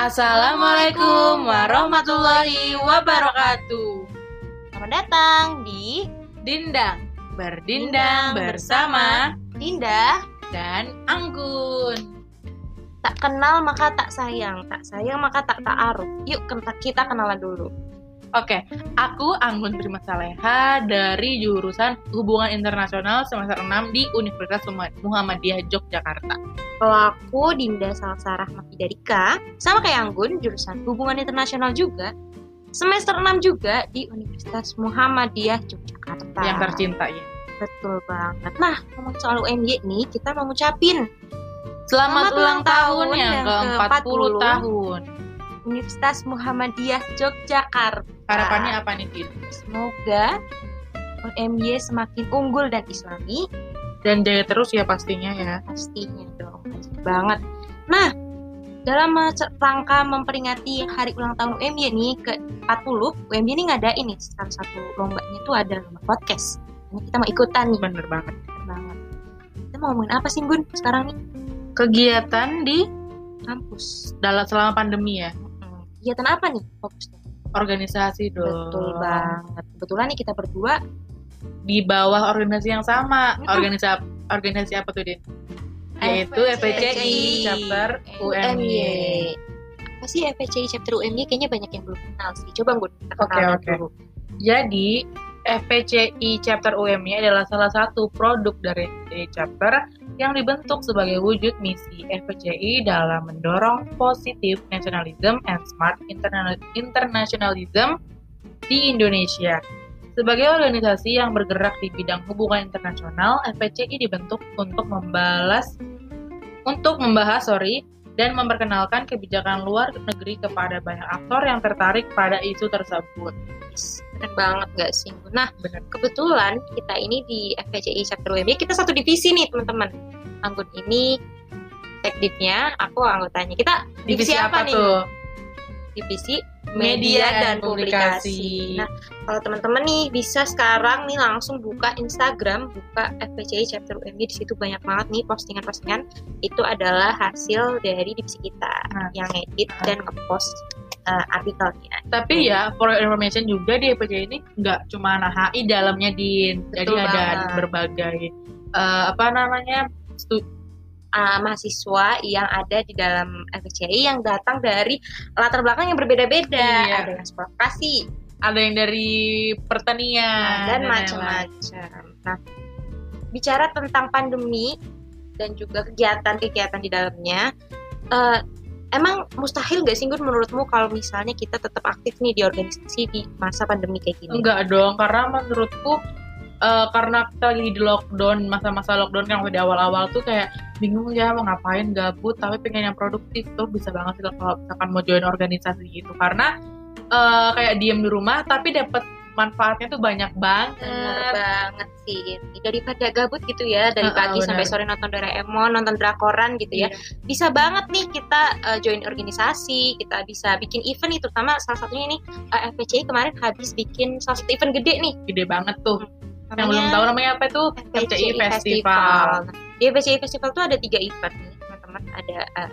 Assalamualaikum warahmatullahi wabarakatuh. Selamat datang di Dindang berdindang bersama Dinda. dan Anggun. Tak kenal maka tak sayang, tak sayang maka tak ta'aruf. Yuk kita kenalan dulu. Oke, aku Anggun Prima Saleha dari jurusan Hubungan Internasional semester 6 di Universitas Muhammadiyah Yogyakarta. Kalau aku Dinda Salsa Rahmati Darika, sama kayak Anggun, jurusan Hubungan Internasional juga. Semester 6 juga di Universitas Muhammadiyah Yogyakarta. Yang tercinta ya. Betul banget. Nah, ngomong soal UMY nih, kita mau ngucapin Selamat, Selamat ulang tahun tahun yang yang ke-40 ke-40 tahun. Universitas Muhammadiyah Yogyakarta. Harapannya apa nih, Din? Semoga UMY semakin unggul dan islami Dan jaya terus ya pastinya ya. pastinya dong banget. Nah, dalam rangka memperingati hari ulang tahun UMY nih ke 40, UMY ini ngadain nih salah satu lombanya tuh ada lomba podcast. Ini kita mau ikutan nih, Bener banget. bener banget. Kita mau ngomongin apa sih Gun sekarang nih? Kegiatan di Kampus. dalam selama pandemi ya. Hmm, Kegiatan apa nih fokusnya? Organisasi dong. Betul banget. Kebetulan nih kita berdua Di bawah organisasi yang sama. Hmm. Organisasi organisasi apa tuh, Din? Yaitu FPCI chapter UMY. Apa sih FPCI chapter UMY? Kayaknya banyak yang belum kenal sih. Coba Gun, kita Oke, kenalan oke. dulu. Jadi, FPCI chapter UMY adalah salah satu produk dari FPCI chapter yang dibentuk sebagai wujud misi FPCI dalam mendorong positif nationalism and smart interna- internationalism di Indonesia. Sebagai organisasi yang bergerak di bidang hubungan internasional, FPCI dibentuk untuk membalas untuk membahas sorry dan memperkenalkan kebijakan luar negeri kepada banyak aktor yang tertarik pada isu tersebut. Bener banget gak sih? Nah, Bener. kebetulan kita ini di FPCI chapter UMY, kita satu divisi nih teman-teman. Anggun ini tekdipnya, aku anggotanya. Kita divisi, apa, nih? tuh? Divisi Media dan Publikasi. Nah, kalau teman-teman nih bisa sekarang nih langsung buka Instagram, buka FPCI chapter UMY di situ banyak banget nih postingan-postingan. Itu adalah hasil dari divisi kita Nah. yang edit dan ngepost uh, artikelnya. Tapi ya, for information juga di FPC ini nggak cuma HI dalamnya din. Jadi Betul ada banget. berbagai eh, apa namanya uh, mahasiswa yang ada di dalam FCI yang datang dari latar belakang yang berbeda-beda. Iya. Ada yang kasih ada yang dari pertanian dan lain-lain. macam-macam. Nah, bicara tentang pandemi dan juga kegiatan-kegiatan di dalamnya, uh, emang mustahil gak sih Gun menurutmu kalau misalnya kita tetap aktif nih di organisasi di masa pandemi kayak gini? Enggak dong, karena menurutku eh, karena kita lagi di lockdown, masa-masa lockdown kan waktu di awal-awal tuh kayak bingung ya mau ngapain gabut, tapi pengen yang produktif tuh bisa banget sih kalau misalkan mau join organisasi gitu. Karena eh, kayak diem di rumah tapi dapat manfaatnya tuh banyak banget. Bener banget sih. Daripada gabut gitu ya, dari pagi sampai bener. sore nonton Doraemon, nonton drakoran gitu ya. Iya. Bisa banget nih kita uh, join organisasi, kita bisa bikin event nih, terutama salah satunya ini uh, FPCI kemarin habis bikin salah satu event gede nih. Gede banget tuh. yang Namanya belum tahu namanya apa itu FCI Festival. Nah, di FPCI Festival tuh ada tiga event nih, teman-teman. Ada uh,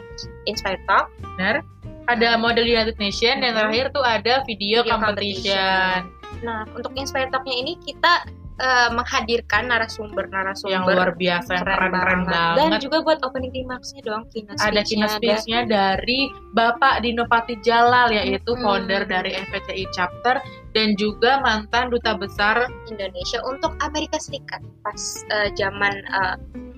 Inspire Talk, Benar? Ada model United Nation dan Mhm. terakhir tuh ada video, Video competition, Nah, untuk Inspire Talk-nya ini kita uh, menghadirkan narasumber-narasumber yang luar biasa, yang keren-keren banget. Dan juga buat opening climax-nya dong, keynote ada keynote speech-nya dari Bapak Dinopati Jalal yaitu Hmm. founder dari FPCI chapter dan juga mantan duta besar Indonesia untuk Amerika Serikat pas uh, zaman uh,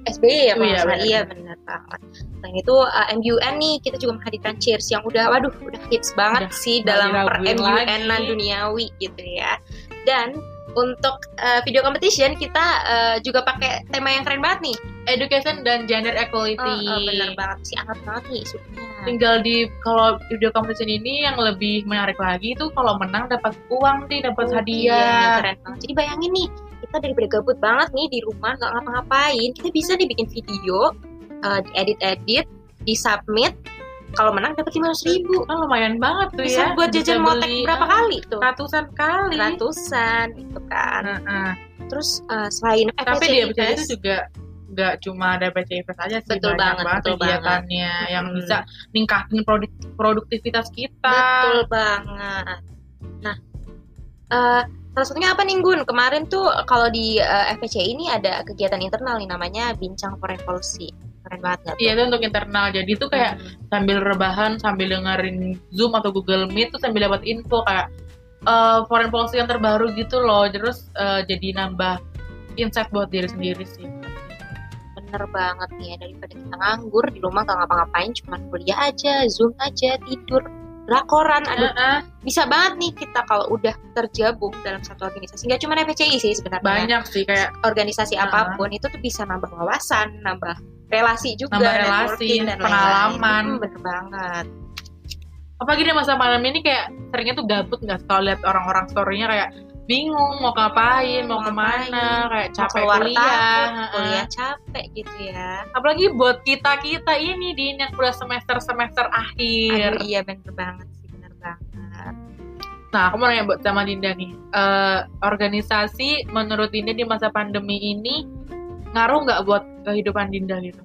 SBY ya Oh kalau iya, benar. iya benar banget. Selain itu uh, MUN nih kita juga menghadirkan Cheers yang udah waduh udah hits banget Udah sih dalam per MUN lagi. duniawi gitu ya. Dan untuk uh, video competition kita uh, juga pakai tema yang keren banget nih. education dan gender equality. Uh, uh, bener banget sih hangat banget nih isunya. Tinggal di kalau video competition ini yang lebih menarik lagi itu kalau menang dapat uang nih, dapat Oh, Iya, hadiah. keren banget. Jadi bayangin nih, kita daripada gabut banget nih di rumah nggak ngapa-ngapain, kita bisa nih bikin video, uh, diedit-edit, disubmit. Kalau menang dapat lima ribu. Kan lumayan banget tuh Bisa ya. buat jajan motek beli, berapa ah, kali tuh? Ratusan kali. Ratusan gitu kan. Heeh. Terus uh, selain Tapi dia bisa guys, itu juga nggak cuma ada PCI Fest aja sih Betul banyak banget, banget betul kegiatannya yang Hmm. bisa ningkatin produk- produktivitas kita Betul banget. Nah, eh, salah satunya apa nih Gun? Kemarin tuh kalau di eh, FPC ini ada kegiatan internal nih namanya Bincang Foreign Policy. Keren banget tuh? Iya itu untuk internal. Jadi itu kayak Hmm. sambil rebahan sambil dengerin Zoom atau Google Meet tuh sambil dapat info kayak eh, foreign policy yang terbaru gitu loh. Terus eh, jadi nambah insight buat diri sendiri sih. Bener banget nih ya daripada kita nganggur di rumah gak ngapa-ngapain cuma kuliah aja, zoom aja, tidur, drakoran, aduh Heeh, bisa banget nih kita kalau udah tergabung dalam satu organisasi. Nggak cuma FPCI sih sebenarnya. Banyak sih kayak organisasi Nah. apa pun itu tuh bisa nambah wawasan nambah relasi juga Nambah relasi, dan pengalaman. Hmm, bener banget. Apalagi di masa malam ini kayak seringnya tuh gabut nggak kalau lihat orang-orang storynya kayak bingung mau ngapain mau Mau ke mana kayak Mau capek keluar kuliah takut, kuliah capek gitu ya. Apalagi buat kita kita ini di yang udah semester semester akhir. Aduh iya bener banget sih bener banget. Nah, aku mau nanya buat sama Dinda nih. Eh, organisasi menurut Dinda di masa pandemi ini ngaruh nggak buat kehidupan Dinda gitu?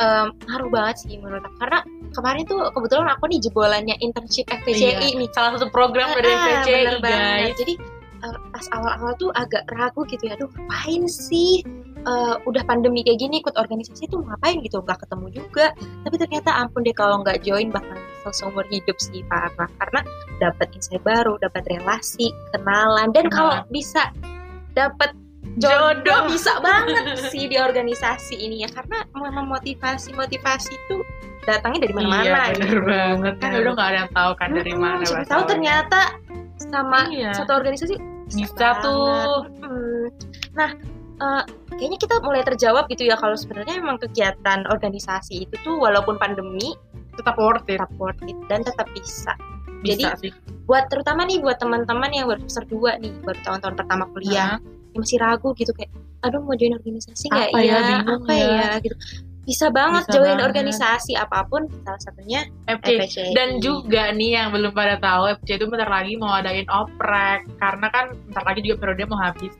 Em, ngaruh banget sih menurut aku karena kemarin tuh kebetulan aku nih jebolannya internship FPCI Iya. nih Salah satu program dari Ah, FPCI, bener banget. guys. Jadi eh, pas awal-awal tuh agak ragu gitu ya, aduh ngapain sih Eh, udah pandemi kayak gini ikut organisasi tuh ngapain gitu, nggak ketemu juga. Tapi ternyata ampun deh kalau nggak join bakal nyesel seumur hidup sih parah. Karena dapat insight baru, dapat relasi, kenalan, dan kalau bisa dapat jodoh bisa banget sih di organisasi ini ya karena memang motivasi motivasi itu datangnya dari mana-mana Iya, bener gitu. banget. Kan udah nggak ada yang tahu kan dari Mm-mm, mana. siapa tahu ternyata sama Iya. satu organisasi Bisa tuh. Mm. Nah, eh, kayaknya kita mulai terjawab gitu ya kalau sebenarnya memang kegiatan organisasi itu tuh walaupun pandemi tetap worth it. tetap worth it dan tetap bisa. Bisa sih. Buat terutama nih buat teman-teman yang baru semester dua nih, baru tahun-tahun pertama kuliah, Nah, yang masih ragu gitu kayak, aduh mau join organisasi nggak ya, ya? bingung Apa ya. ya? Gitu. Bisa banget Bisa join banget. organisasi apa pun, salah satunya. FPCI. Dan juga nih yang belum pada tahu, FPCI itu bentar lagi mau adain oprek. Karena kan bentar lagi juga periode mau habis.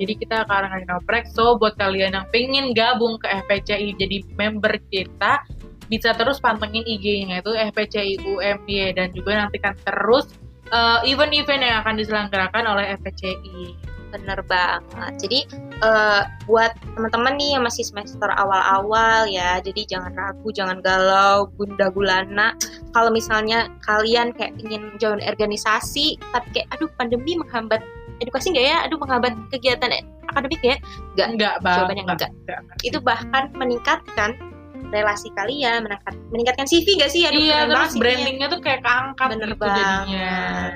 Jadi kita akan ngadain oprek. So buat kalian yang pengen gabung ke FPCI jadi member kita, bisa terus pantengin IG-nya itu FPCI UMY dan juga nantikan terus eh, event-event yang akan diselenggarakan oleh FPCI. Bener banget. Jadi eh, buat teman-teman nih yang masih semester awal-awal ya, jadi jangan ragu, jangan galau, bunda gulana. Kalau misalnya kalian kayak ingin join organisasi, tapi kayak aduh pandemi menghambat edukasi nggak ya? Aduh menghambat kegiatan akademik ya? Nggak. Enggak, Bang. Jawabannya enggak. Itu bahkan meningkatkan relasi kalian, meningkat, meningkatkan CV nggak sih? Aduh, Iya, terus brandingnya tuh kayak keangkat Bener gitu jadinya. banget.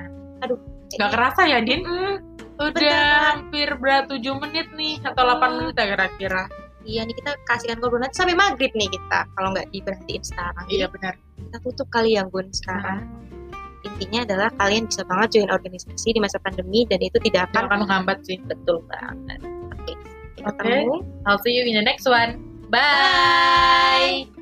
Aduh, Gak kerasa ya, Din? Mm, Udah Bener. hampir berat 7 menit nih atau 8 menit ya kira-kira. Iya nih kita kasihkan ngobrol nanti sampai maghrib nih kita kalau nggak diberhentiin sekarang. Iya benar. kita tutup kali ya Gun sekarang. Intinya adalah kalian bisa banget join organisasi di masa pandemi dan itu tidak akan akan menghambat sih. betul banget. Oke. Kita Oke. ketemu. I'll see you in the next one. Bye.